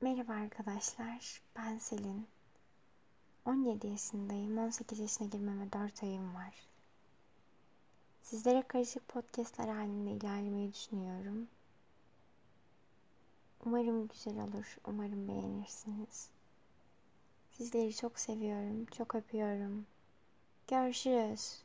Merhaba arkadaşlar, ben Selin. 17 yaşındayım, 18 yaşına girmeme 4 ayım var. Sizlere karışık podcastler halinde ilerlemeyi düşünüyorum. Umarım güzel olur, umarım beğenirsiniz. Sizleri çok seviyorum, çok öpüyorum. Görüşürüz.